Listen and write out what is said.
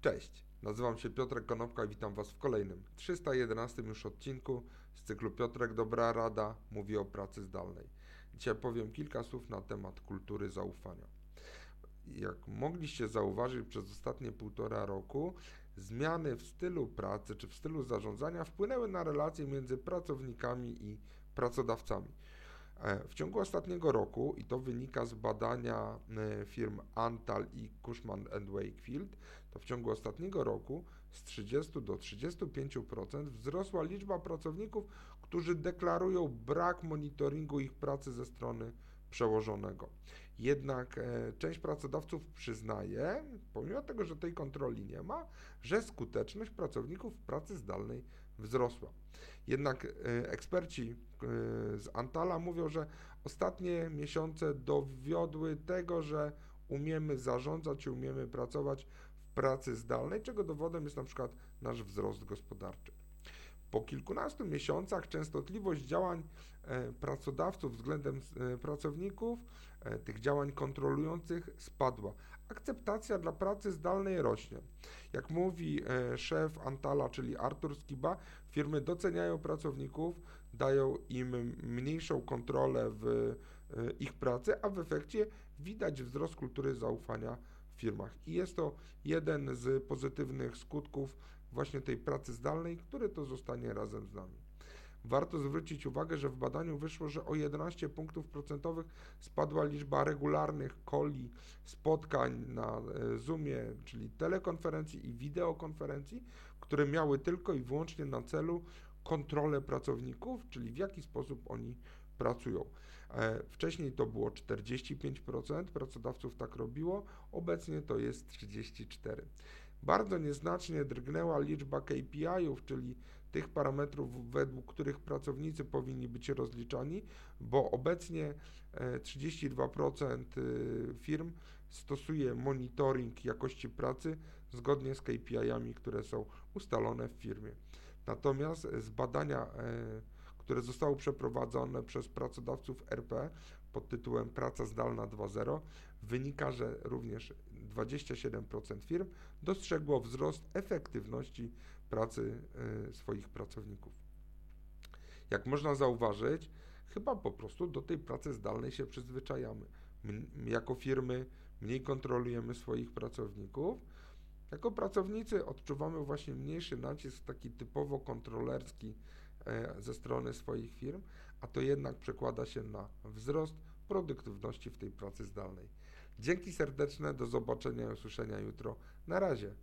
Cześć, nazywam się Piotrek Konopka i witam Was w kolejnym, 311 już odcinku z cyklu Piotrek Dobra Rada mówi o pracy zdalnej. Dzisiaj powiem kilka słów na temat kultury zaufania. Jak mogliście zauważyć przez ostatnie półtora roku, zmiany w stylu pracy czy w stylu zarządzania wpłynęły na relacje między pracownikami i pracodawcami. E, w ciągu ostatniego roku, i to wynika z badania e, firm Antal i Cushman Wakefield, to w ciągu ostatniego roku z 30 do 35% wzrosła liczba pracowników, którzy deklarują brak monitoringu ich pracy ze strony przełożonego. Jednak e, część pracodawców przyznaje, pomimo tego, że tej kontroli nie ma, że skuteczność pracowników pracy zdalnej wzrosła. Jednak e, eksperci e, z Antala mówią, że ostatnie miesiące dowiodły tego, że umiemy zarządzać i umiemy pracować w pracy zdalnej, czego dowodem jest na przykład nasz wzrost gospodarczy. Po kilkunastu miesiącach częstotliwość działań e, pracodawców względem e, pracowników, e, tych działań kontrolujących spadła. Akceptacja dla pracy zdalnej rośnie. Jak mówi szef Antala, czyli Artur Skiba, firmy doceniają pracowników, dają im mniejszą kontrolę w ich pracy, a w efekcie widać wzrost kultury zaufania firmach. I jest to jeden z pozytywnych skutków właśnie tej pracy zdalnej, który to zostanie razem z nami. Warto zwrócić uwagę, że w badaniu wyszło, że o 11 punktów procentowych spadła liczba regularnych koli, spotkań na e, Zoomie, czyli telekonferencji i wideokonferencji, które miały tylko i wyłącznie na celu kontrolę pracowników, czyli w jaki sposób oni pracują. E, wcześniej to było 45%, pracodawców tak robiło, obecnie to jest 34%. Bardzo nieznacznie drgnęła liczba KPI-ów, czyli tych parametrów, według których pracownicy powinni być rozliczani, bo obecnie 32% e, y, firm stosuje monitoring jakości pracy zgodnie z KPI-ami, które są ustalone w firmie. Natomiast z badania, e, które zostało przeprowadzone przez pracodawców RP pod tytułem Praca zdalna 2.0, wynika, że również 27% firm dostrzegło wzrost efektywności pracy y, swoich pracowników. Jak można zauważyć, chyba po prostu do tej pracy zdalnej się przyzwyczajamy. My, jako firmy mniej kontrolujemy swoich pracowników. Jako pracownicy odczuwamy właśnie mniejszy nacisk taki typowo kontrolerski ze strony swoich firm, a to jednak przekłada się na wzrost produktywności w tej pracy zdalnej. Dzięki serdeczne, do zobaczenia i usłyszenia jutro. Na razie.